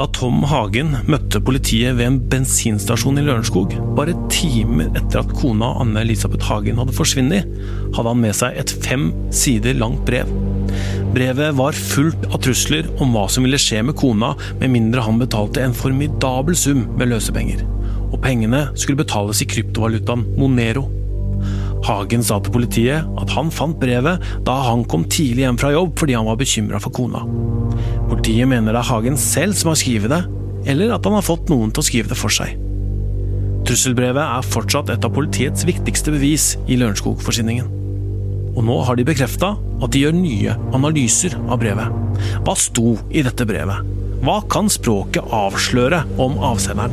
Da Tom Hagen møtte politiet ved en bensinstasjon i Lørenskog, bare timer etter at kona Anne Elisabeth Hagen hadde forsvunnet, hadde han med seg et fem sider langt brev. Brevet var fullt av trusler om hva som ville skje med kona med mindre han betalte en formidabel sum med løsepenger. Og pengene skulle betales i kryptovalutaen Monero. Hagen sa til politiet at han fant brevet da han kom tidlig hjem fra jobb fordi han var bekymra for kona. Politiet mener det er Hagen selv som har skrevet det, eller at han har fått noen til å skrive det for seg. Trusselbrevet er fortsatt et av politiets viktigste bevis i Lørenskog-forsvinningen. Og nå har de bekrefta at de gjør nye analyser av brevet. Hva sto i dette brevet? Hva kan språket avsløre om avsenderen?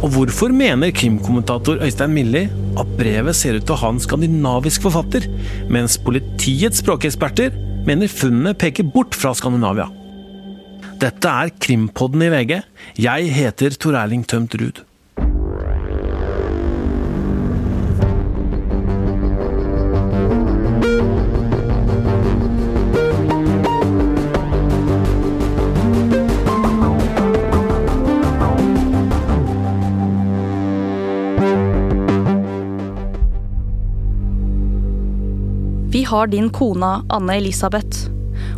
Og hvorfor mener krimkommentator Øystein Milli at brevet ser ut til å ha en skandinavisk forfatter, mens politiets språkeksperter mener funnene peker bort fra Skandinavia? Dette er Krimpodden i VG. Jeg heter Tor Erling Tømt Ruud. Har din kona Anne Elisabeth.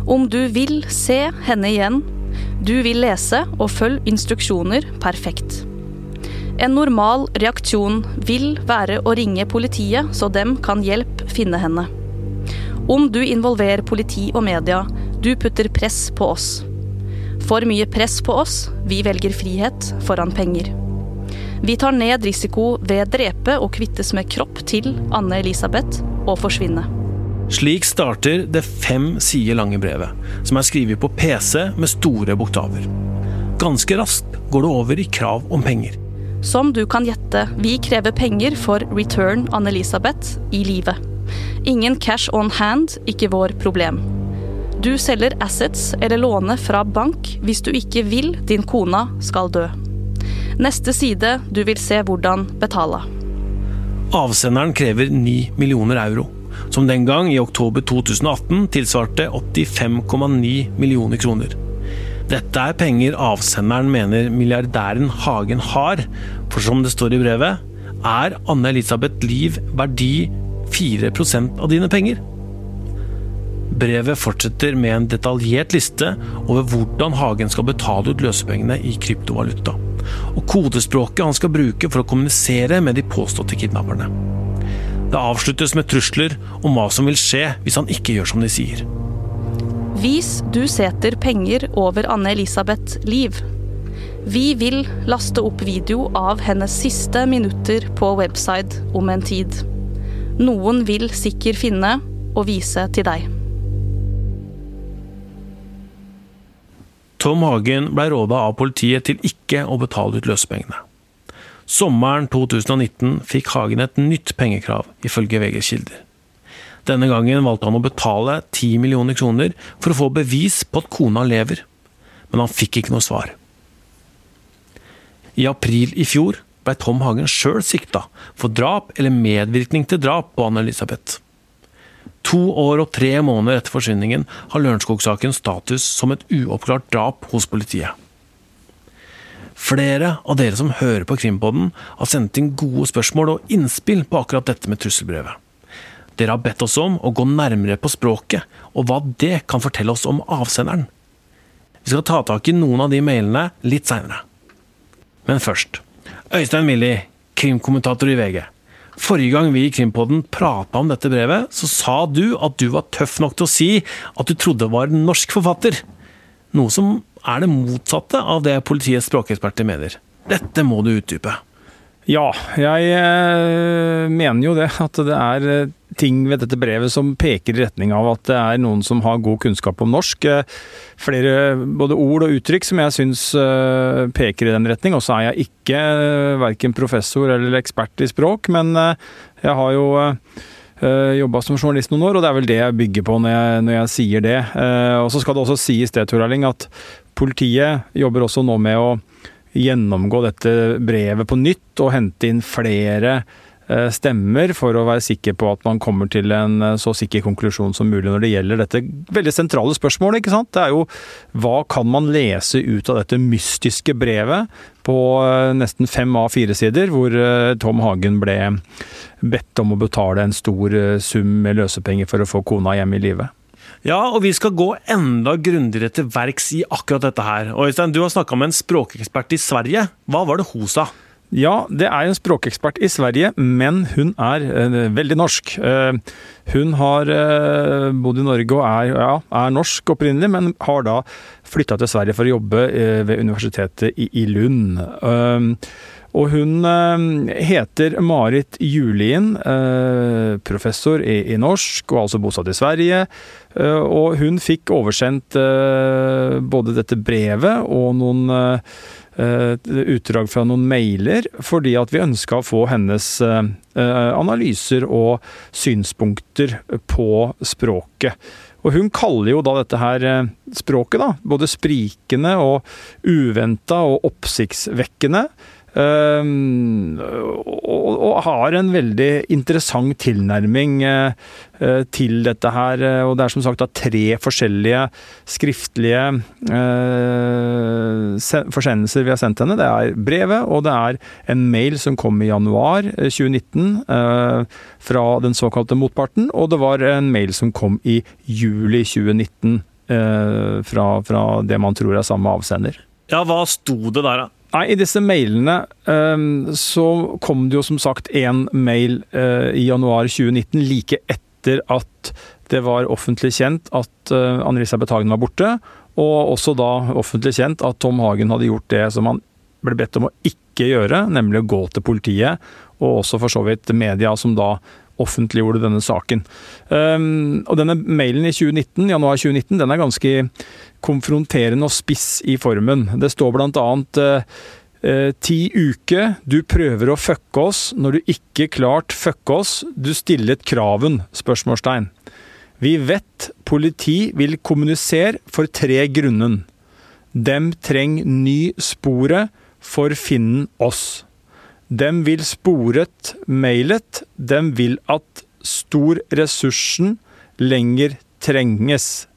Om du vil se henne igjen, du vil lese og følge instruksjoner perfekt. En normal reaksjon vil være å ringe politiet, så dem kan hjelpe finne henne. Om du involverer politi og media, du putter press på oss. For mye press på oss, vi velger frihet foran penger. Vi tar ned risiko ved drepe og kvittes med kropp til Anne Elisabeth og forsvinne. Slik starter det fem sider lange brevet, som er skrevet på PC med store bokstaver. Ganske raskt går det over i krav om penger. Som du kan gjette, vi krever penger for return Anne-Elisabeth i live. Ingen cash on hand, ikke vår problem. Du selger assets eller låner fra bank hvis du ikke vil din kona skal dø. Neste side, du vil se hvordan betale. Avsenderen krever 9 millioner euro som den gang, i oktober 2018, tilsvarte 85,9 millioner kroner. Dette er penger avsenderen mener milliardæren Hagen har, for som det står i brevet, er Anne Elisabeth Liv verdi 4% av dine penger. Brevet fortsetter med en detaljert liste over hvordan Hagen skal betale ut løsepengene i kryptovaluta, og kodespråket han skal bruke for å kommunisere med de påståtte kidnapperne. Det avsluttes med trusler om hva som vil skje hvis han ikke gjør som de sier. Vis du setter penger over Anne Elisabeth liv. Vi vil laste opp video av hennes siste minutter på website om en tid. Noen vil sikkert finne og vise til deg. Tom Hagen ble råda av politiet til ikke å betale ut løsepengene. Sommeren 2019 fikk Hagen et nytt pengekrav, ifølge VGs kilder. Denne gangen valgte han å betale 10 millioner kroner for å få bevis på at kona lever, men han fikk ikke noe svar. I april i fjor ble Tom Hagen sjøl sikta for drap eller medvirkning til drap på Anne-Elisabeth. To år og tre måneder etter forsvinningen har Lørenskog-saken status som et uoppklart drap hos politiet. Flere av dere som hører på Krimpodden, har sendt inn gode spørsmål og innspill på akkurat dette med trusselbrevet. Dere har bedt oss om å gå nærmere på språket, og hva det kan fortelle oss om avsenderen. Vi skal ta tak i noen av de mailene litt seinere. Men først. Øystein Millie, krimkommentator i VG. Forrige gang vi i Krimpodden prata om dette brevet, så sa du at du var tøff nok til å si at du trodde det var en norsk forfatter. Noe som er det motsatte av det politiets språkeksperter mener. Dette må du utdype. Ja, jeg eh, mener jo det. At det er eh, ting ved dette brevet som peker i retning av at det er noen som har god kunnskap om norsk. Eh, flere både ord og uttrykk som jeg syns peker i den retning. Og så er jeg ikke verken professor eller ekspert i språk, men jeg har jo Uh, Jobba som journalist noen år, og det er vel det jeg bygger på når jeg, når jeg sier det. Uh, og Så skal det også sies det, Tor Erling, at politiet jobber også nå med å gjennomgå dette brevet på nytt og hente inn flere eh, stemmer for å være sikker på at man kommer til en eh, så sikker konklusjon som mulig når det gjelder dette veldig sentrale spørsmålet. ikke sant? Det er jo hva kan man lese ut av dette mystiske brevet på nesten fem A4-sider, hvor Tom Hagen ble bedt om å betale en stor sum med løsepenger for å få kona hjem i live. Ja, og vi skal gå enda grundigere til verks i akkurat dette her. Og Øystein, du har snakka med en språkekspert i Sverige. Hva var det hun sa? Ja, det er en språkekspert i Sverige, men hun er uh, veldig norsk. Uh, hun har uh, bodd i Norge og er, ja, er, norsk opprinnelig, men har da flytta til Sverige for å jobbe ved universitetet i, i Lund. Og hun heter Marit Julien, professor i, norsk og altså bosatt i Sverige. og hun fikk oversendt både dette brevet og noen Eh, utdrag fra noen mailer, fordi at vi ønska å få hennes eh, analyser og synspunkter på språket. Og hun kaller jo da dette her eh, språket da, både sprikende og uventa og oppsiktsvekkende. Um, og, har en veldig interessant tilnærming uh, til dette her. Og det er som sagt tre forskjellige skriftlige forsendelser vi har sendt henne. Det er brevet, og det er en mail som kom i januar 2019 uh, fra den såkalte motparten. Og det var en mail som kom i juli 2019 fra, fra det man tror er samme avsender. Ja, hva sto det der, da? Nei, I disse mailene um, så kom det jo som sagt én mail uh, i januar 2019, like etter at det var offentlig kjent at uh, Anne-Elisabeth Hagen var borte. Og også da offentlig kjent at Tom Hagen hadde gjort det som han ble bedt om å ikke gjøre, nemlig å gå til politiet, og også for så vidt media, som da offentliggjorde denne saken. Um, og denne mailen i 2019, januar 2019 den er ganske konfronterende og spiss i formen. Det står blant annet eh, ti uker, du prøver å fucke oss. Når du ikke klart fucke oss, du stillet kraven? spørsmålstegn. Vi vet politi vil kommunisere for tre grunnen. Dem treng ny sporet for finnen oss. Dem vil sporet mailet. Dem vil at stor ressursen lenger trenges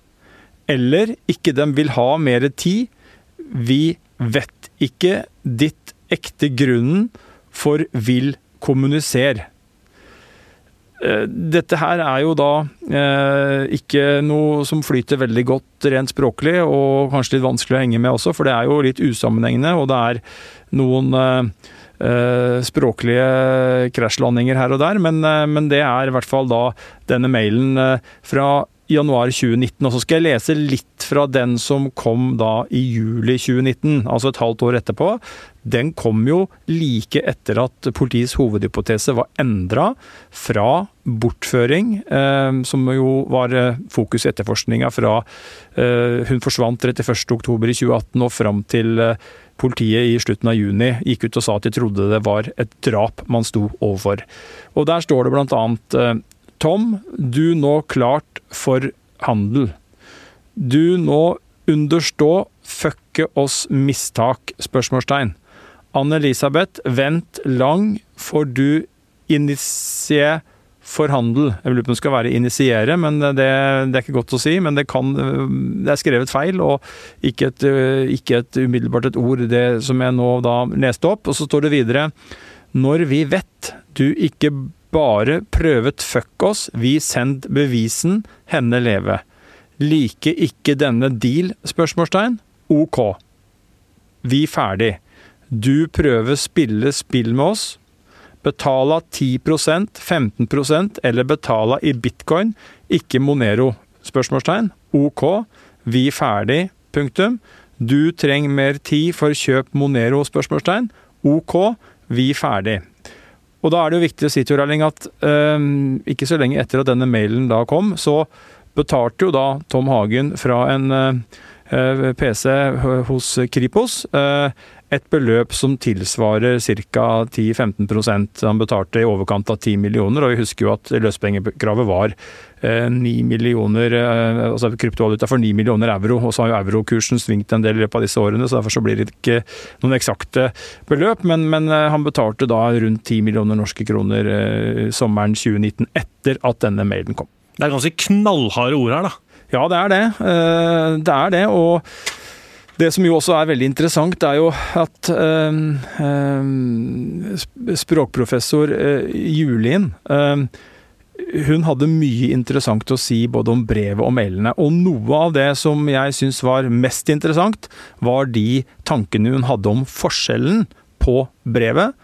eller ikke dem vil ha mere tid. Vi vet ikke ditt ekte grunnen for vil kommunisere. Eh, dette her er jo da eh, ikke noe som flyter veldig godt rent språklig, og kanskje litt vanskelig å henge med også, for det er jo litt usammenhengende, og det er noen eh språklige krasjlandinger her og der, men, eh, men, det er i hvert fall da denne mailen fra januar 2019. Og så skal jeg lese litt fra den som kom da i juli 2019, altså et halvt år etterpå. Den kom jo like etter at politiets hovedhypotese var endra fra bortføring, eh, som jo var eh, fokus i etterforskninga fra eh, hun forsvant 31.10.2018 og fram til eh, politiet i slutten av juni gikk ut og sa at de trodde det var et drap man sto overfor. Og Der står det blant eh, Tom, du nå klart for handel. Du nå understå fucke oss mistak? spørsmålstegn. Anne-Elisabeth, vent lang, for du initie for handel. Jeg lurer på om det skal være initiere, men det, det, er ikke godt å si. Men det, kan, det er skrevet feil, og ikke et, ikke et umiddelbart et ord, det som jeg nå da leste opp. Og så står det videre Når vi vet du ikke bare prøvet fuck oss, vi send bevisen, henne leve. Like ikke denne deal? spørsmålstegn. Ok. Vi ferdig. Du prøver spille spill med oss. Betala 10% 15% eller betala i bitcoin, ikke Monero? spørsmålstegn. Ok. Vi ferdig. Punktum. Du trenger mer tid for kjøp Monero? spørsmålstegn. Ok. Vi ferdig. Og da er det jo viktig å si til Erling at um, ikke så lenge etter at denne mailen da kom, så betalte jo da Tom Hagen fra en, uh, PC hos Kripos et beløp som tilsvarer ca. 10-15% Han betalte i overkant av 10 millioner, og vi husker jo at løsepengekravet var 9 eh, millioner, eh, altså kryptovaluta for 9 millioner euro. Og så har jo eurokursen svingt en del i løpet av disse årene, så derfor så blir det ikke noen eksakte beløp. Men, men eh, han betalte da rundt 10 millioner norske kroner sommeren 2019, etter at denne mailen kom. Det er ganske knallharde ord her, da. Ja, det er det. Det er det. og det som jo også er veldig interessant, er jo at øh, øh, språkprofessor Julien hun hadde mye interessant å si både om brevet og mailene. Og noe av det som jeg syns var mest interessant, var de tankene hun hadde om forskjellen på brevet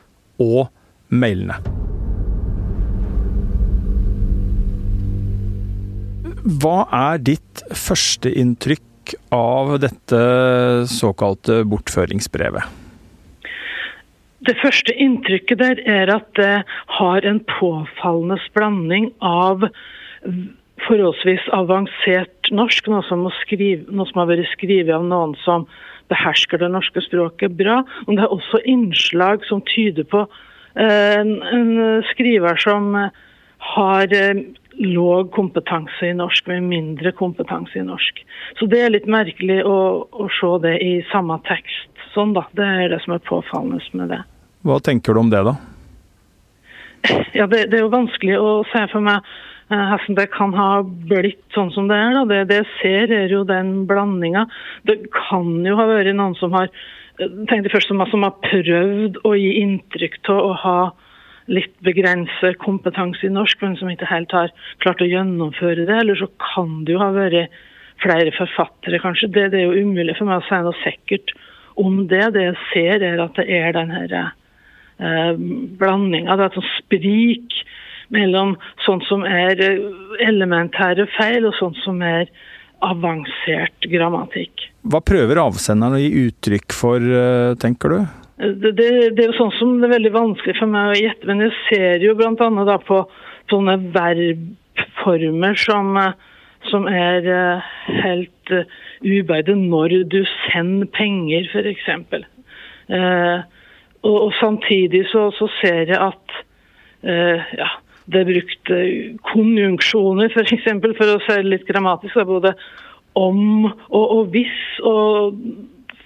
og mailene. Hva er ditt førsteinntrykk av dette såkalte bortføringsbrevet? Det første inntrykket der er at det har en påfallende blanding av forholdsvis avansert norsk, noe som, skrive, noe som, har vært skrevet av noen som behersker det norske språket bra. Men det er også innslag som tyder på eh, en, en skriver som har eh, låg kompetanse i norsk med mindre kompetanse i norsk. Så det er litt merkelig å, å se det i samme tekst. Sånn da, Det er det som er påfallende med det. Hva tenker du om det, da? Ja, Det, det er jo vanskelig å se for meg hvordan eh, det kan ha blitt sånn som det er. da. Det, det jeg ser, er jo den blandinga. Det kan jo ha vært noen som har eh, tenkte først som, som har prøvd å gi inntrykk av å ha litt begrenset kompetanse i norsk, men som ikke helt har klart å gjennomføre det. Eller så kan det jo ha vært flere forfattere, kanskje. Det, det er jo umulig for meg å si noe sikkert om det. Det jeg ser, er at det er den her eh, blandinga. Det er et sånt sprik mellom sånt som er elementære feil, og sånt som er avansert grammatikk. Hva prøver avsenderen å gi uttrykk for, eh, tenker du? Det, det, er jo sånn som det er veldig vanskelig for meg å gjette, men jeg ser jo bl.a. på sånne verbformer som, som er eh, helt uh, ubeide når du sender penger, f.eks. Uh, og, og samtidig så, så, ser jeg at ja, det er brukt konjunksjoner, f.eks. For, eksempel, for å si det litt grammatisk. Både om og, og hvis. og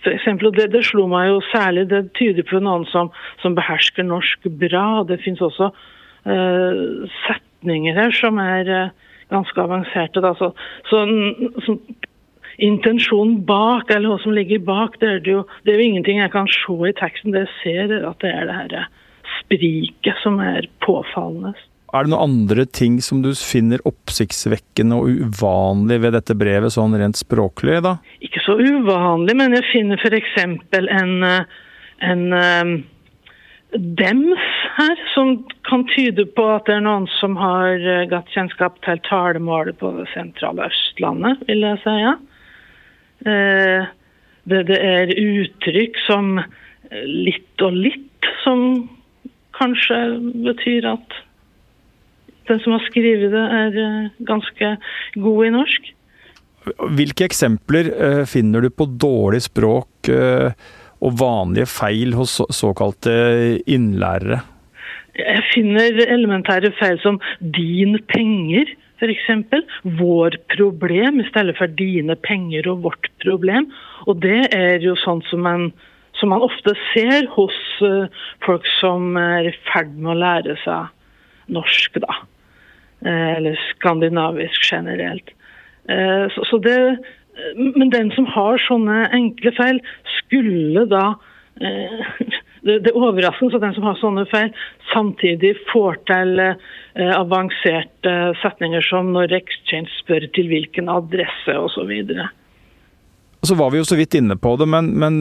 for eksempel, og det, det, slo meg jo særlig, det tyder på noen som, som behersker norsk bra. Det finnes også uh, setninger her som er uh, ganske avanserte. Da. Så, så, så, intensjonen bak, eller hva som ligger bak, det er, det, jo, det er jo ingenting jeg kan se i teksten. Det jeg ser, er at det er det her spriket som er påfallende. Er det noen andre ting som du finner oppsiktsvekkende og uvanlig ved dette brevet, sånn rent språklig, da? Ikke så uvanlig, men jeg finner f.eks. en, en um, dems her, som kan tyde på at det er noen som har gatt godt kjennskap til talemålet på det sentrale Østlandet, vil jeg si. Ja. Det, det er uttrykk som litt og litt, som kanskje betyr at den som har skrevet det, er eh, ganske god i norsk. Hvilke eksempler uh, finner du på dårlig språk uh, og vanlige feil hos så, såkalte innlærere? Jeg finner elementære feil som 'din penger', f.eks. 'Vår problem' i stedet for 'dine penger' og 'vårt problem'. Og det er jo sånn som man, som man ofte ser hos folk som er i ferd med å lære seg norsk, da. Eh, eller skandinavisk generelt. Eh, så det, men den som har sånne enkle feil, skulle da eh, det, det er overraskende at den som har sånne feil, samtidig får til eh, avanserte setninger som når Exchange spør til hvilken adresse osv. Så var vi jo så vidt inne på det, men, men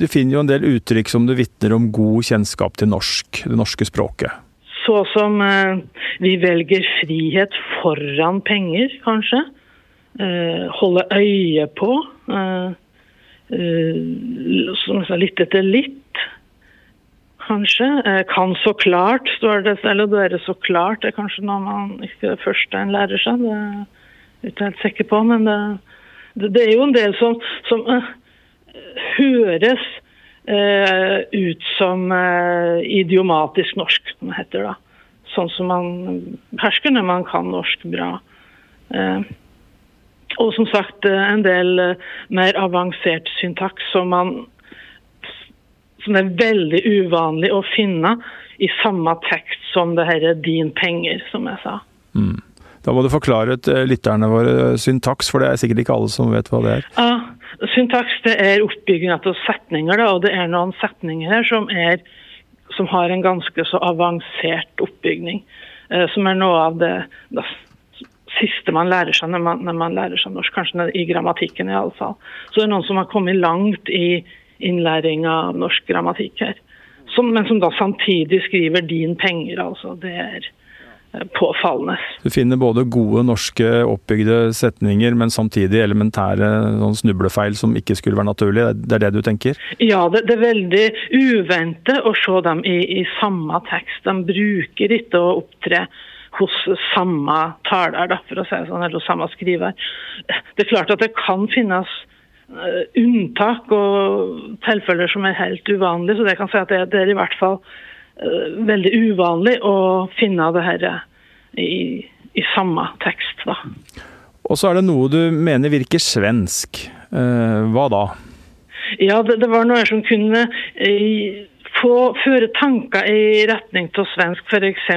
du finner jo en del uttrykk som du vitner om god kjennskap til norsk, det norske språket. Så som eh, vi velger frihet foran penger, kanskje. Eh, holde øye på. Eh, litt etter litt, kanskje. kan så klart, står det. Eller da er det så klart. Det er kanskje noe man ikke det første en lærer seg. Det er jeg helt sikker på, men det, det, er jo en del som, som høres ut som uh, idiomatisk norsk, som det heter. da. Sånn som man hersker når man kan norsk bra. og som sagt en del mer avansert syntaks som man som er veldig uvanlig å finne i samme tekst som det her 'din penger', som jeg sa. Mm. Da må du forklare til lytterne våre syntaks, for det er sikkert ikke alle som vet hva det er. Ja, Syntaks det er oppbygging av setninger, da, og det er noen setninger her som, er, som har en ganske så avansert oppbygning. Eh, som er noe av det, det siste man lærer seg når man, når man, lærer seg norsk, kanskje i grammatikken i alle fall. Så det er noen som har kommet langt i innlæring av norsk grammatikk her. Som, men som da samtidig skriver 'din penger', altså. Det er påfallende. Du finner både gode norske oppbygde setninger, men samtidig elementære sånn snublefeil som ikke skulle være naturlig. Det er det du tenker? Ja, det, det er veldig uvente å se dem i, i, samme tekst. De bruker ikke å opptre hos samme taler, da, for å si det sånn, eller hos samme skriver. Det er klart at det kan finnes Eh, unntak og tilfeller som er helt uvanlige. Så det kan si at det, det er i hvert fall veldig uvanlig å finne det her i, i samme tekst. da. Og så er det noe du mener virker svensk. Uh, hva da? Ja, det, det, var noe som kunne uh, få, føre tanker i retning til svensk, f.eks.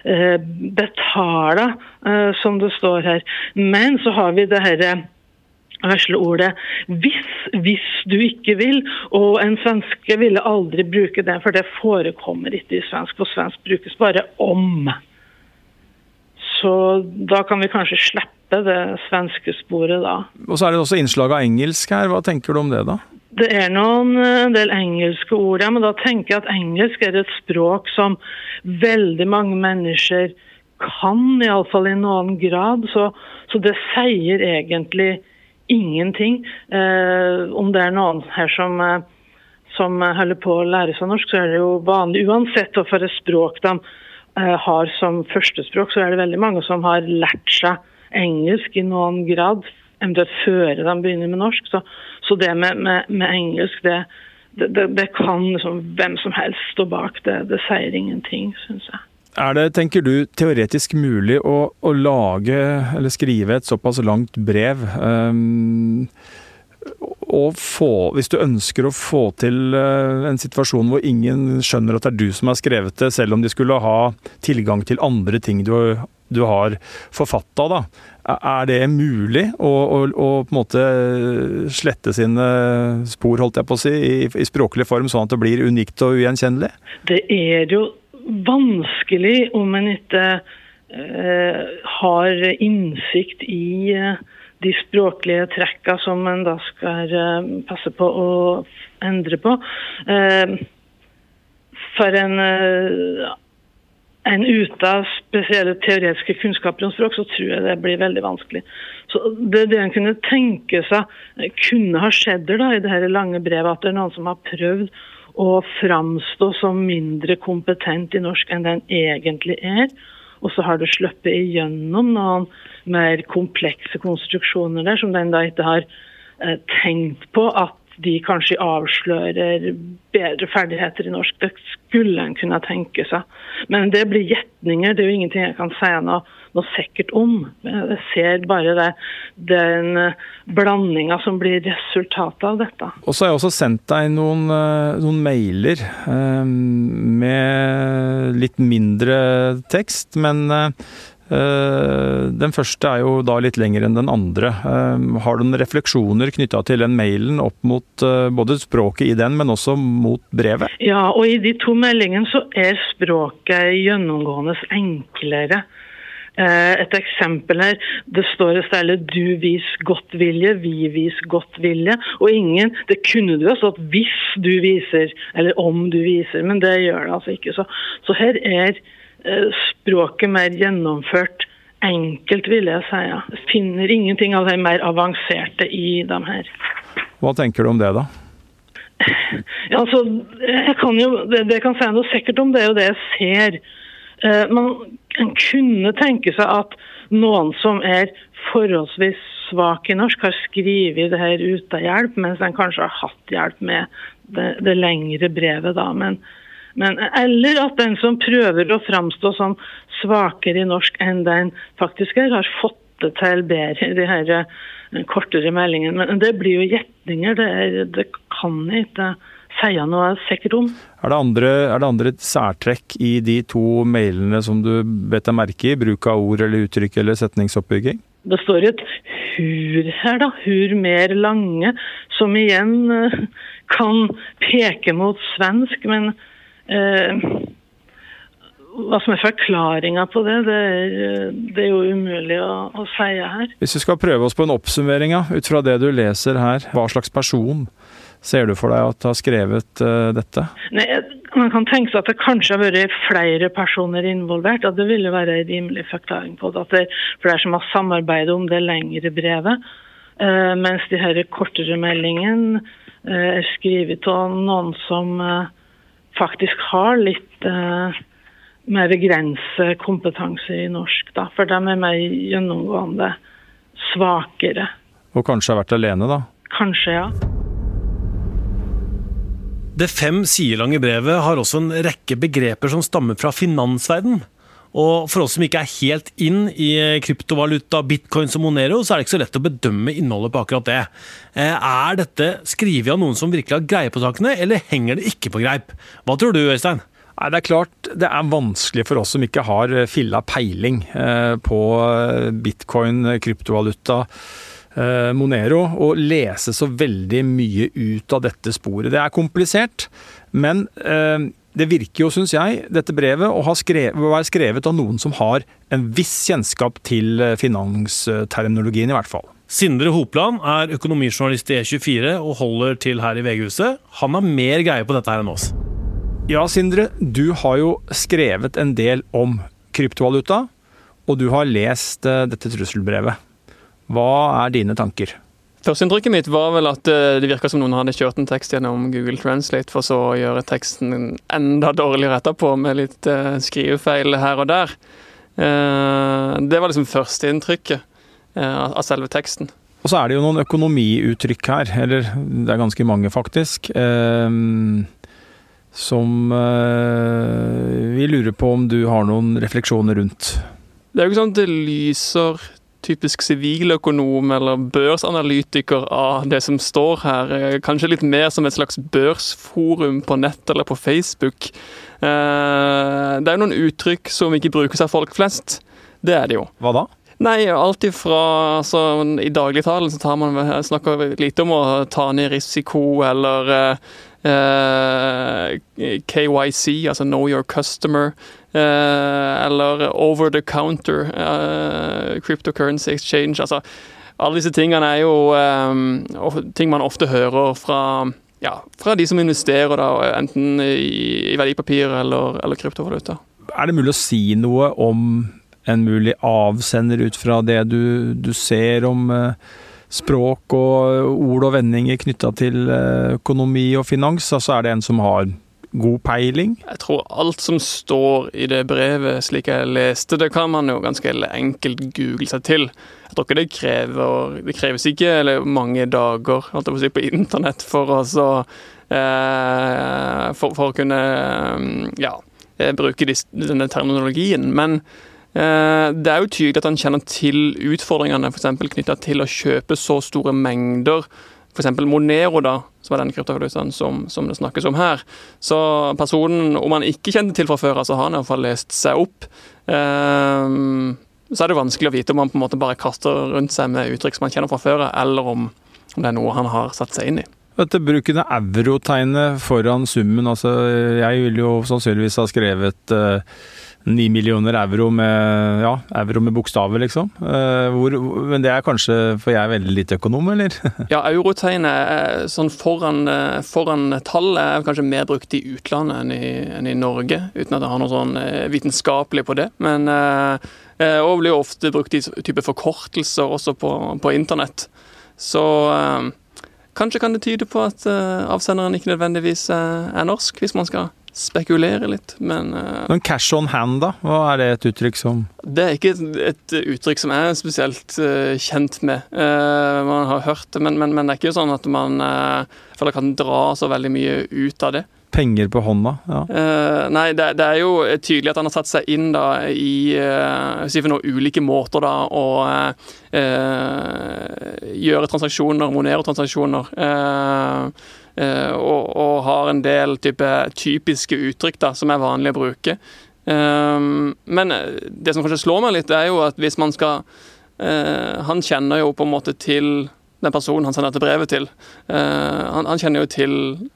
Uh, betale, som det står her. Men så har vi det herre ordet 'hvis', hvis du ikke vil. Og en svenske ville aldri bruke det, for det forekommer ikke i svensk. På svensk brukes bare 'om'. Så da kan vi kanskje slippe det svenske sporet, da. Og så er det også innslag av engelsk her. Hva tenker du om det, da? Det er noen en del engelske ord, ja, men da tenker jeg at engelsk er et språk som veldig mange mennesker kan, iallfall i noen grad. Så, så det sier egentlig ingenting. Eh, om det er noen her som, eh, som holder på å lære seg norsk, så er det jo vanlig uansett for språk de eh, har som førstespråk, så er det veldig mange som har lært seg engelsk i noen grad, eventuelt før de begynner med norsk. Så, så det med, med, med engelsk, det, det, det, kan liksom hvem som helst stå bak. Det, det sier ingenting, syns jeg. Er det, tenker du, teoretisk mulig å, å lage eller skrive et såpass langt brev um, og få, hvis du ønsker å få til uh, en situasjon hvor ingen skjønner at det er du som har skrevet det, selv om de skulle ha tilgang til andre ting du, du har forfatta, da. Er det mulig å, å, å, på en måte slette sine spor, holdt jeg på å si, i, i språklig form, sånn at det blir unikt og ugjenkjennelig? Det er jo vanskelig om en ikke eh, har innsikt i eh, de språklige trekka som en da skal eh, passe på å endre på. Eh, for en, en uten spesielle teoretiske kunnskaper om språk, så tror jeg det blir veldig vanskelig. Så Det, det en kunne tenke seg kunne ha skjedd da, i det her lange brevet, at det er noen som har prøvd å framstå som mindre kompetent i norsk enn den egentlig er. Og så har det sluppet igjennom noen mer komplekse konstruksjoner der, som den da ikke har eh, tenkt på at de kanskje avslører bedre ferdigheter i norsk. Det skulle en kunne tenke seg. Men det blir gjetninger. Det er jo ingenting jeg kan si noe, noe sikkert om. Jeg ser bare det, den eh, blandinga som blir resultatet av dette. Og så har jeg også sendt deg noen, eh, noen mailer eh, med litt mindre tekst, men Eh, den første er jo da litt lengre enn den andre. Eh, har du noen refleksjoner knytta til den mailen opp mot både språket i den, men også mot brevet? Ja, og i de to meldingene så er språket gjennomgående enklere. Et eksempel her, det står et stedet 'du vis godt vilje', 'vi vis godt vilje'. Og ingen Det kunne du ha stått 'hvis du viser', eller 'om du viser', men det gjør det altså ikke. Så, så her er Eh, språket mer gjennomført enkelt, vil jeg si. Ja. Jeg finner ingenting av det mer avanserte i dem her. Hva tenker du om det, da? Ja, altså, jeg kan jo, det, det kan si noe sikkert om, det og det jeg ser. Eh, man en kunne tenke seg at noen som er forholdsvis svak i norsk, har skrevet det her uten hjelp, mens en kanskje har hatt hjelp med det, det lengre brevet. da, men, men, Eller at den som prøver å framstå som svakere i norsk enn den faktisk er, har fått det til bedre i de her eh, kortere meldingene. Men det blir jo gjetninger. Det, det kan ikke si noe sikkert. Er det, andre, er det andre særtrekk i de to mailene som du bet deg merke i? Bruk av ord eller uttrykk eller setningsoppbygging? Det står et hur her, da. Hur mer lange. Som igjen uh, kan peke mot svensk, men eh, hva som er forklaringa på det, det er, det er, jo umulig å, å si her. Hvis vi skal prøve oss på en oppsummering ut fra det du leser her, hva slags person ser du for deg at har skrevet uh, dette? Nei, Man kan tenke seg at det kanskje har vært flere personer involvert. At det ville være en rimelig forklaring på det. At det er flere som har samarbeidet om det lengre brevet. Uh, mens de her kortere meldingene uh, er skrevet av noen som faktisk har litt mer begrenset kompetanse i norsk. Da, for de er mer gjennomgående svakere. Og kanskje har vært alene, da? Kanskje, ja. Det fem sider lange brevet har også en rekke begreper som stammer fra finansverden. Og for oss som ikke er helt inn i kryptovaluta, bitcoins og Monero, så er det ikke så lett å bedømme innholdet på akkurat det. Eh, er dette skrevet av noen som virkelig har greie på sakene, eller henger det ikke på greip? Hva tror du, Øystein? Nei, Det er klart det er vanskelig for oss som ikke har filla peiling eh, på bitcoin, kryptovaluta Eh, Monero å lese så veldig mye ut av dette sporet. Det er komplisert, men eh, det virker jo, syns jeg, dette brevet å ha skrevet, være skrevet av noen som har en viss kjennskap til eh, finansterminologien, i hvert fall. Sindre Hopland er økonomijournalist i E24 og holder til her i VG-huset. Han har mer greie på dette her enn oss. Ja, Sindre. Du har jo skrevet en del om kryptovaluta, og du har lest dette trusselbrevet. Hva er dine tanker? Førsteinntrykket mitt var vel at eh, det virka som noen hadde kjørt en tekst gjennom Google Translate, for så å gjøre teksten enda dårligere etterpå, med litt uh, skrivefeil her og der. Uh, det var liksom førsteinntrykket av selve teksten. Og så er det jo noen økonomiuttrykk her, eller det er ganske mange faktisk, som vi lurer på om du har noen refleksjoner rundt. Det er jo ikke sånn at det lyser typisk siviløkonom eller børsanalytiker av det som står her. Eh, kanskje litt mer som et slags børsforum på nett eller på Facebook. Eh, det er jo noen uttrykk som ikke brukes av folk flest. Det er det jo. Hva da? Nei, alt ifra altså, I dagligtalen så tar man, snakker lite om å ta ned risiko eller eh, KYC, altså Know Your Customer. Eh, eller over the counter eh, cryptocurrency exchange. altså alle disse tingene er jo ting man ofte hører fra, ja, fra de som investerer, da, enten i verdipapir eller, eller, kryptovaluta. Er det mulig å si noe om en mulig avsender ut fra det du, du ser om uh, språk og ord og vendinger knytta til uh, økonomi og finans? Altså er det en som har god peiling? Jeg tror alt som står i det brevet, slik jeg leste det, kan man jo ganske enkelt google seg til. Jeg tror ikke det krever Det kreves ikke mange dager holdt jeg på, internett for å så eh, for, for, å kunne ja, bruke bruke denne terminologien. Men eh, det er jo tydelig at han kjenner til utfordringene knytta til å kjøpe så store mengder f.eks. Monero, da, som er den kryptovalutaen som, som, det snakkes om her. Så personen, om han ikke kjente til fra før, så har han iallfall lest seg opp. Um, så er det vanskelig å vite om han på en måte bare kaster rundt seg med uttrykk som han kjenner fra før, eller om, det er noe han har satt seg inn i. Dette bruken av eurotegnet foran summen, altså jeg ville jo sannsynligvis ha skrevet uh, 9 millioner euro med, ja, euro med bokstaver, liksom. Uh, hvor, men det er kanskje for jeg er veldig lite økonom, eller? ja, eurotegnet sånn foran, eh, foran, tallet er kanskje mer brukt i utlandet enn i, enn i Norge, uten at jeg har noe sånn uh, vitenskapelig på det. Men og blir ofte brukt i type forkortelser også på, på internett. Så Kanskje kan det tyde på at avsenderen ikke nødvendigvis er norsk, hvis man skal spekulere litt, men uh, Men cash on hand, da? Hva er det et uttrykk som Det er ikke et, uttrykk som jeg er spesielt uh, kjent med. Uh, man har hørt det, men, men, men, det er ikke sånn at man føler kan dra så veldig mye ut av det. Penger på hånda? Ja. nei, det, det, er jo tydelig at han har satt seg inn da i si for noen ulike måter da å gjøre transaksjoner, monere transaksjoner. Uh, Eh, og, og, har en del type typiske uttrykk da, som er vanlig å bruke. Um, men det som kanskje slår meg litt, er jo at hvis man skal Han kjenner jo på en måte til den personen han sender dette brevet til. Han, han, kjenner jo til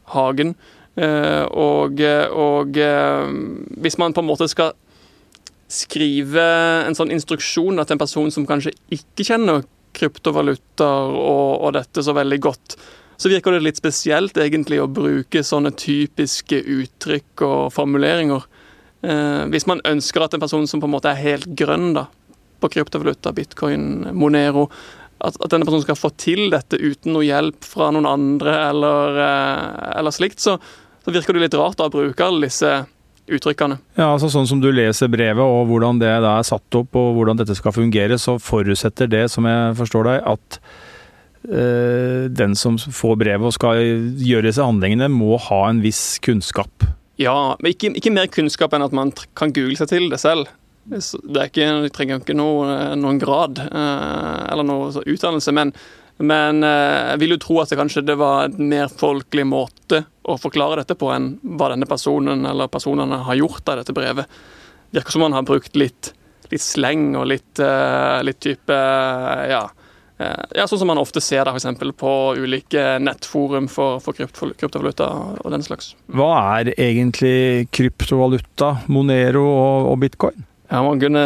Hagen. Og, og hvis man på en måte skal skrive en sånn instruksjon til en person som kanskje ikke kjenner kryptovalutaer og, og dette så veldig godt, så virker det litt spesielt egentlig å bruke sånne typiske uttrykk og formuleringer. Eh, hvis man ønsker at en person som på en måte er helt grønn da, på kryptovaluta, bitcoin, Monero, at, at, denne personen skal få til dette uten noe hjelp fra noen andre eller, eh, eller slikt, så, så, virker det litt rart da, å bruke alle disse uttrykkene. Ja, altså Sånn som du leser brevet og hvordan det er satt opp og hvordan dette skal fungere, så forutsetter det, som jeg forstår deg, at den som får brevet og skal gjøre disse handlingene, må ha en viss kunnskap. Ja, men ikke, ikke mer kunnskap enn at man kan google seg til det selv. Det er ikke, du trenger ikke noe, noen grad eh, eller noe utdannelse, men, men eh, jeg vil jo tro at det kanskje det var en mer folkelig måte å forklare dette på enn hva denne personen eller personene har gjort av dette brevet. Det virker som man har brukt litt, litt sleng og litt, litt type ja, Eh, ja, Sånn som man ofte ser da, for på ulike nettforum for, for kryptovaluta og den slags. Hva er egentlig kryptovaluta, Monero og, og bitcoin? Ja, Man kunne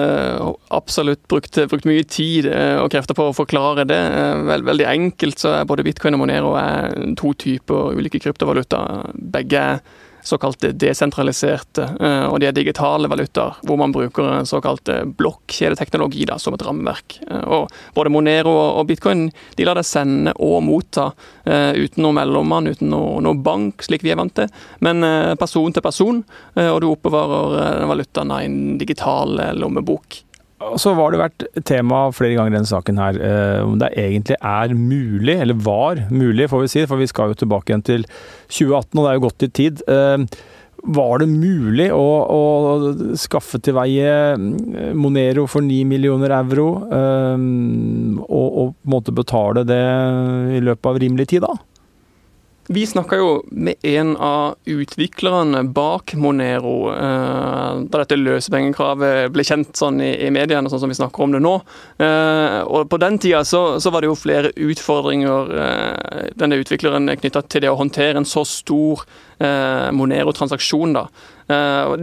absolutt brukt, brukt, mye tid eh, og krefter på å forklare det. Eh, Vel, veldig enkelt så er både bitcoin og Monero er to typer ulike kryptovaluta. Begge er såkalt desentraliserte, eh, og de er digitale valutaer, hvor man bruker såkalt blokkjedeteknologi da, som et rammeverk. Eh, og både Monero og bitcoin de lar deg sende og motta eh, uten noe mellommann, uten noe, noe, bank, slik vi er vant til, men person til person, og du oppbevarer valutaen i en digital lommebok. Og så var det vært tema flere ganger i denne saken her, eh, om det egentlig er mulig, eller var mulig, får vi si, for vi skal jo tilbake igjen til 2018, og det er jo godt i tid. Eh, var det mulig å, å skaffe til veie eh, Monero for 9 millioner euro, og, og på betale det i løpet av rimelig tid, da? Vi snakka jo med en av utviklerne bak Monero eh, da dette løsepengekravet ble kjent sånn i, i, mediene, sånn som vi snakker om det nå. Eh, og På den tida så, så, var det jo flere utfordringer eh, denne utvikleren knytta til det å håndtere en så stor Monero-transaksjon. da.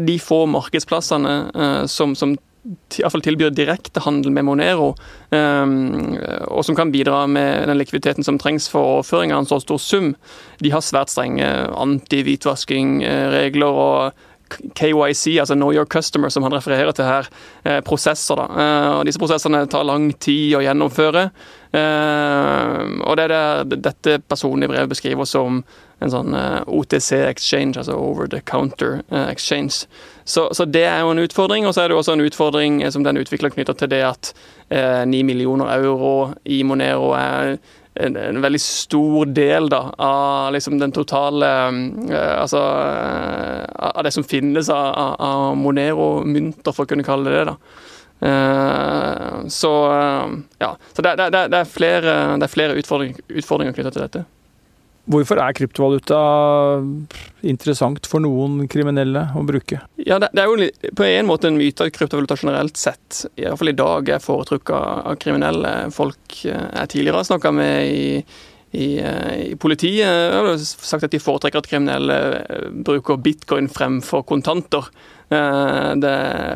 De få markedsplassene som, som iallfall tilbyr direktehandel med Monero, um, og som kan bidra med den likviditeten som trengs for overføring av en så stor sum, de har svært strenge anti-hvitvaskingregler og KYC, altså Know Your Customer, som han refererer til her, eh, prosesser. da. Eh, og Disse prosessene tar lang tid å gjennomføre. Eh, og det er det dette personen brevet beskriver som en sånn eh, OTC exchange, altså over the counter eh, exchange. Så, så, det er jo en utfordring. Og så er det også en utfordring eh, som den utvikler knytta til det at ni millioner euro i Monero er en, en, veldig stor del da, av liksom den totale uh, Altså uh, av det som finnes av, av Monero-mynter, for å kunne kalle det det. da. Så ja, så det, det, det, er flere, det er flere utfordringer, utfordringer knytta til dette. Hvorfor er kryptovaluta interessant for noen kriminelle å bruke? Ja, Det, er jo på en måte en myte at kryptovaluta generelt sett, i hvert fall i dag, er foretrukket av kriminelle folk jeg eh, tidligere har snakka med i, i, eh, i politiet. har sagt at de foretrekker at kriminelle eh, bruker bitcoin fremfor kontanter. Det,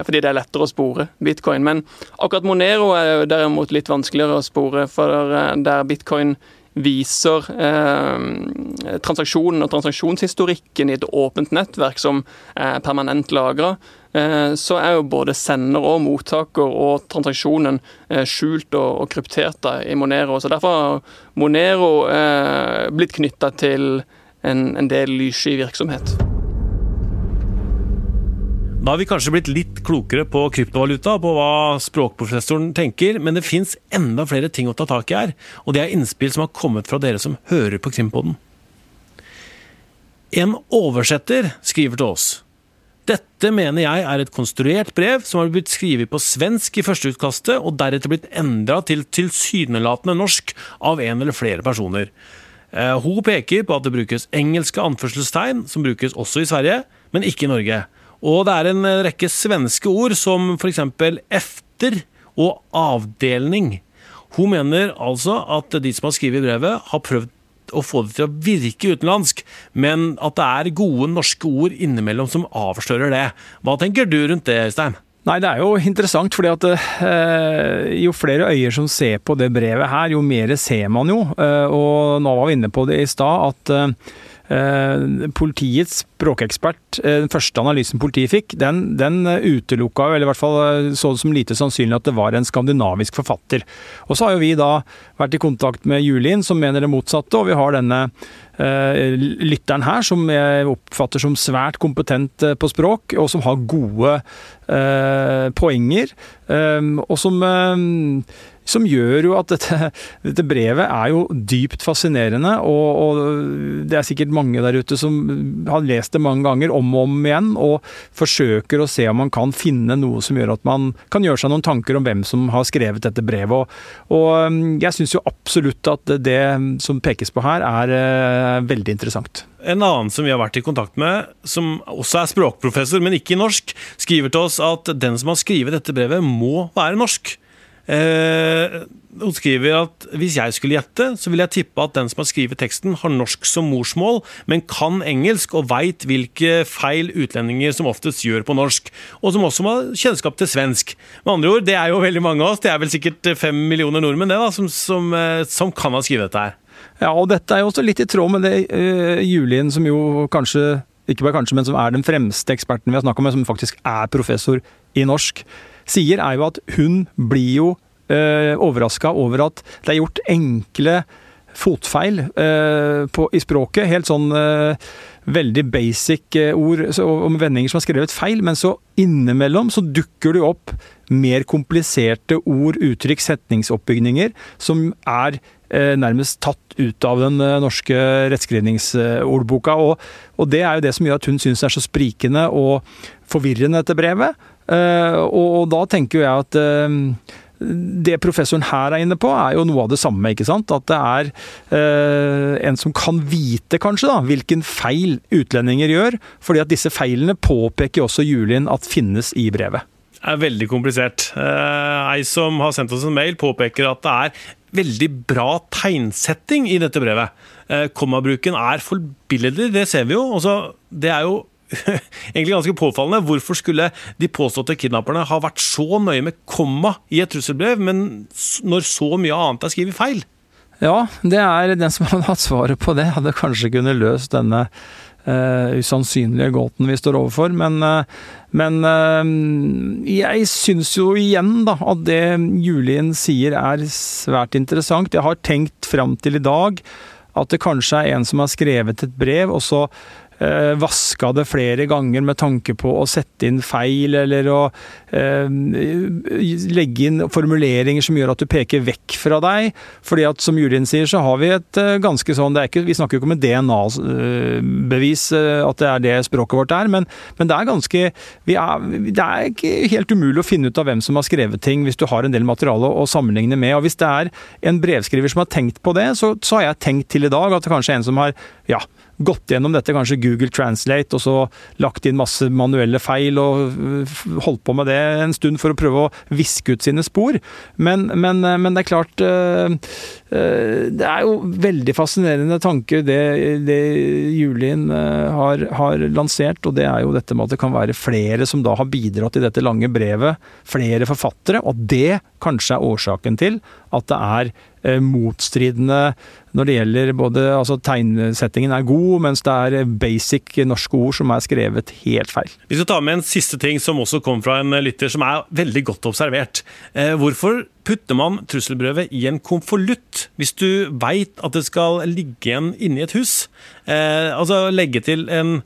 fordi det er lettere å spore bitcoin. Men akkurat Monero er derimot litt vanskeligere å spore, for der bitcoin viser eh, transaksjonen og transaksjonshistorikken i et åpent nettverk som er permanent lagra, eh, så er jo både sender og mottaker og transaksjonen eh, skjult og, og kryptert da, i Monero. Så Derfor har Monero eh, blitt knytta til en, en del lyssky virksomhet. Da har vi kanskje blitt litt klokere på kryptovaluta, på hva språkprofessoren tenker, men det fins enda flere ting å ta tak i her, og det er innspill som har kommet fra dere som hører på Krimpodden. En oversetter skriver til oss. Dette mener jeg er et konstruert brev som har blitt skrevet på svensk i førsteutkastet, og deretter blitt endra til tilsynelatende norsk av en eller flere personer. Eh, hun peker på at det brukes engelske anførselstegn, som brukes også i Sverige, men ikke i Norge. Og det er en rekke svenske ord, som f.eks. efter og avdelning. Hun mener altså at de som har skrevet brevet, har prøvd å få det til å virke utenlandsk, men at det er gode norske ord innimellom som avslører det. Hva tenker du rundt det, Øystein? Nei, det er jo interessant, fordi at eh, jo flere øyer som ser på det brevet her, jo mer ser man jo. Eh, og nå var vi inne på det i stad, at eh, politiets språkekspert, eh, den første analysen politiet fikk, den, den utelukka eller i hvert fall eh, så det som lite sannsynlig at det var en skandinavisk forfatter. Og så har jo vi da vært i kontakt med Julien, som mener det motsatte, og vi har denne lytteren her, som jeg oppfatter som svært kompetent på språk, og som har gode eh, poenger, eh, og som uh, som gjør jo at dette, dette, brevet er jo dypt fascinerende, og, og, det er sikkert mange der ute som har lest det mange ganger om og om igjen, og forsøker å se om man kan finne noe som gjør at man kan gjøre seg noen tanker om hvem som har skrevet dette brevet. Og, og um, jeg syns jo absolutt at det som pekes på her, er uh, veldig interessant. En annen som vi har vært i kontakt med, som også er språkprofessor, men ikke i norsk, skriver til oss at den som har skrevet dette brevet, må være norsk. Eh, hun skriver at hvis jeg skulle gjette, så vil jeg tippe at den som har skrevet teksten, har norsk som morsmål, men kan engelsk og veit hvilke feil utlendinger som oftest gjør på norsk, og som også har kjennskap til svensk. Med andre ord, det er jo veldig mange av oss, det er vel sikkert fem millioner nordmenn det da, som, som, eh, som kan ha skrevet dette her. Ja, og dette er jo også litt i tråd med det uh, Julien, som jo kanskje ikke bare kanskje, men som er den fremste eksperten vi har snakka med, som faktisk er professor i norsk, sier, er jo at hun blir jo eh, overraska over at det er gjort enkle fotfeil eh, på, i språket. Helt sånn eh, veldig basic eh, ord om vendinger som er skrevet feil, men så innimellom så dukker det opp mer kompliserte ord, uttrykk, setningsoppbygninger som er nærmest tatt ut av den norske rettskrivningsordboka. Og, og, det er jo det som gjør at hun syns det er så sprikende og forvirrende, dette brevet. Og, og da tenker jeg at det professoren her er inne på, er jo noe av det samme. ikke sant? At det er eh, en som kan vite, kanskje, da, hvilken feil utlendinger gjør. fordi at disse feilene påpeker også Julien at finnes i brevet. Det er veldig komplisert. Eh, ei som har sendt oss en mail, påpeker at det er veldig bra tegnsetting i dette brevet. Eh, kommabruken er forbilledlig, det ser vi jo. Også, det er jo egentlig ganske påfallende. Hvorfor skulle de påståtte kidnapperne ha vært så nøye med komma i et trusselbrev, men når så mye annet er skrevet feil? Ja, det er den som hadde hatt svaret på det, hadde kanskje kunnet løst denne uh, usannsynlige gåten vi står overfor. Men, uh, men uh, jeg syns jo igjen da, at det Julien sier er svært interessant. Jeg har tenkt fram til i dag at det kanskje er en som har skrevet et brev, og så eh, vaska det flere ganger med tanke på å sette inn feil, eller å eh, legge inn formuleringer som gjør at du peker vekk fra deg. fordi at som juryen sier, så har vi et eh, ganske sånn ikke, Vi snakker jo ikke om et DNA-bevis, eh, at det er det språket vårt er, men, men det er ganske er, Det er ikke helt umulig å finne ut av hvem som har skrevet ting, hvis du har en del materiale å sammenligne med. og Hvis det er en brevskriver som har tenkt på det, så, så har jeg tenkt til i dag at det kanskje er en som har ja, gått gjennom dette, kanskje Google Translate, og så lagt inn masse manuelle feil og øh, holdt på med det en stund for å prøve å viske ut sine spor. Men, men, øh, men det er klart øh, Det er jo veldig fascinerende tanke det, det Julien har, har, lansert, og det er jo dette med at det kan være flere som da har bidratt i dette lange brevet. Flere forfattere, og det kanskje er årsaken til at det er Eh, motstridende når det gjelder både altså Tegnsettingen er god, mens det er basic norske ord som er skrevet helt feil. Vi skal ta med en siste ting som også kom fra en lytter, som er veldig godt observert. Eh, hvorfor putter man trusselbrevet i en konvolutt hvis du veit at det skal ligge igjen inni et hus? Eh, altså legge til en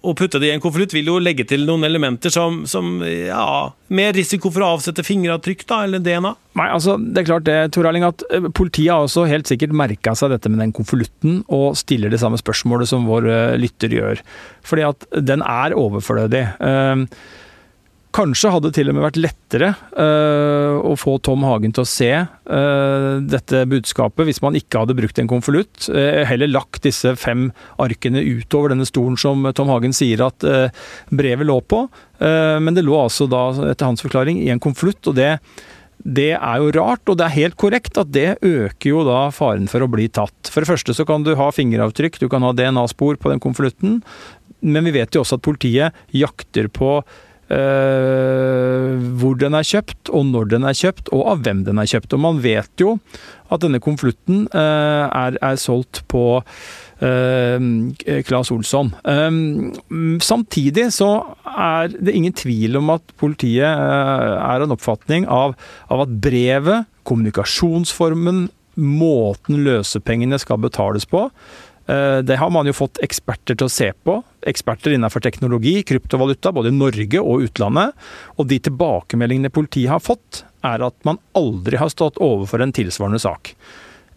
å putte det i en konvolutt vil jo legge til noen elementer som, som ja, mer risiko for å avsette fingeravtrykk da, eller DNA. Nei, altså, det er klart det, Tor Erling, at eh, Politiet har også helt sikkert merka seg dette med den konvolutten, og stiller det samme spørsmålet som vår uh, lytter gjør. Fordi at den er overflødig. Uh, Kanskje hadde det til og med vært lettere uh, å få Tom Hagen til å se uh, dette budskapet hvis man ikke hadde brukt en konvolutt. Uh, heller lagt disse fem arkene utover denne stolen som Tom Hagen sier at brevet lå på. men det lå altså da, etter hans forklaring, i en konvolutt. og det det er jo rart, og det er helt korrekt at det øker jo da faren for å bli tatt. For det første så kan du ha fingeravtrykk, du kan ha DNA-spor på den konvolutten, men vi vet jo også at politiet jakter på hvor den er kjøpt, og når den er kjøpt, og av hvem den er kjøpt. Og man vet jo at denne konvolutten uh, er, er, solgt på uh, Claes Olsson. samtidig så er det ingen tvil om at politiet er en oppfatning av, av at brevet, kommunikasjonsformen, måten løsepengene skal betales på, Eh, det har man jo fått eksperter til å se på. Eksperter innenfor teknologi, kryptovaluta, både i Norge og utlandet. Og de tilbakemeldingene politiet har fått, er at man aldri har stått overfor en tilsvarende sak.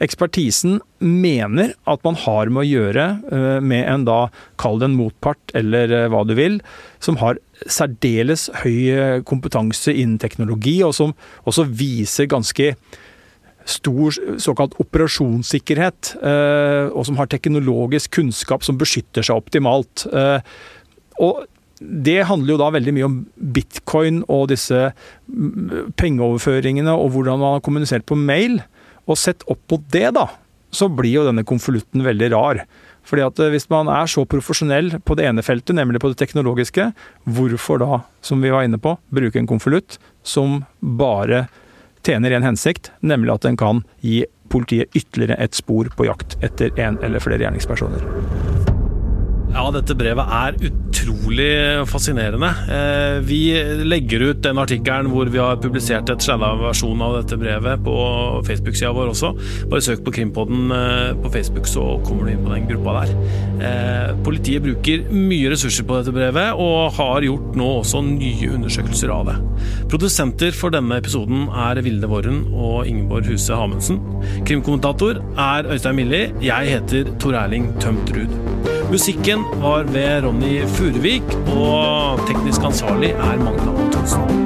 Ekspertisen mener at man har med å gjøre eh, med en da, kall det en motpart eller eh, hva du vil, som har særdeles høy kompetanse innen teknologi, og som også viser ganske stor såkalt operasjonssikkerhet, eh, og som har teknologisk kunnskap som beskytter seg optimalt. Eh, og det handler jo da veldig mye om bitcoin og disse pengeoverføringene og hvordan man har kommunisert på mail. Og sett opp mot det, da, så blir jo denne konvolutten veldig rar. Fordi at eh, Hvis man er så profesjonell på det ene feltet, nemlig på det teknologiske, hvorfor da, som vi var inne på, bruke en konvolutt som bare tjener en hensikt, nemlig at den kan gi politiet ytterligere et spor på jakt etter en eller flere gjerningspersoner. Ja, dette brevet er utrolig fascinerende. Eh, vi legger ut den artikkelen hvor vi har publisert et sladda versjon av dette brevet på Facebook-sida vår også. Bare søk på Krimpodden eh, på Facebook, så kommer du inn på den gruppa der. Eh, politiet bruker mye ressurser på dette brevet, og har gjort nå også nye undersøkelser av det. Produsenter for denne episoden er Vilde Worren og Ingeborg Huse Hamundsen. Krimkommentator er Øystein Milli. Jeg heter Tor Erling Tømt Ruud. Musikken var ved Ronny Furuvik, og teknisk ansvarlig er Magna Antonsen.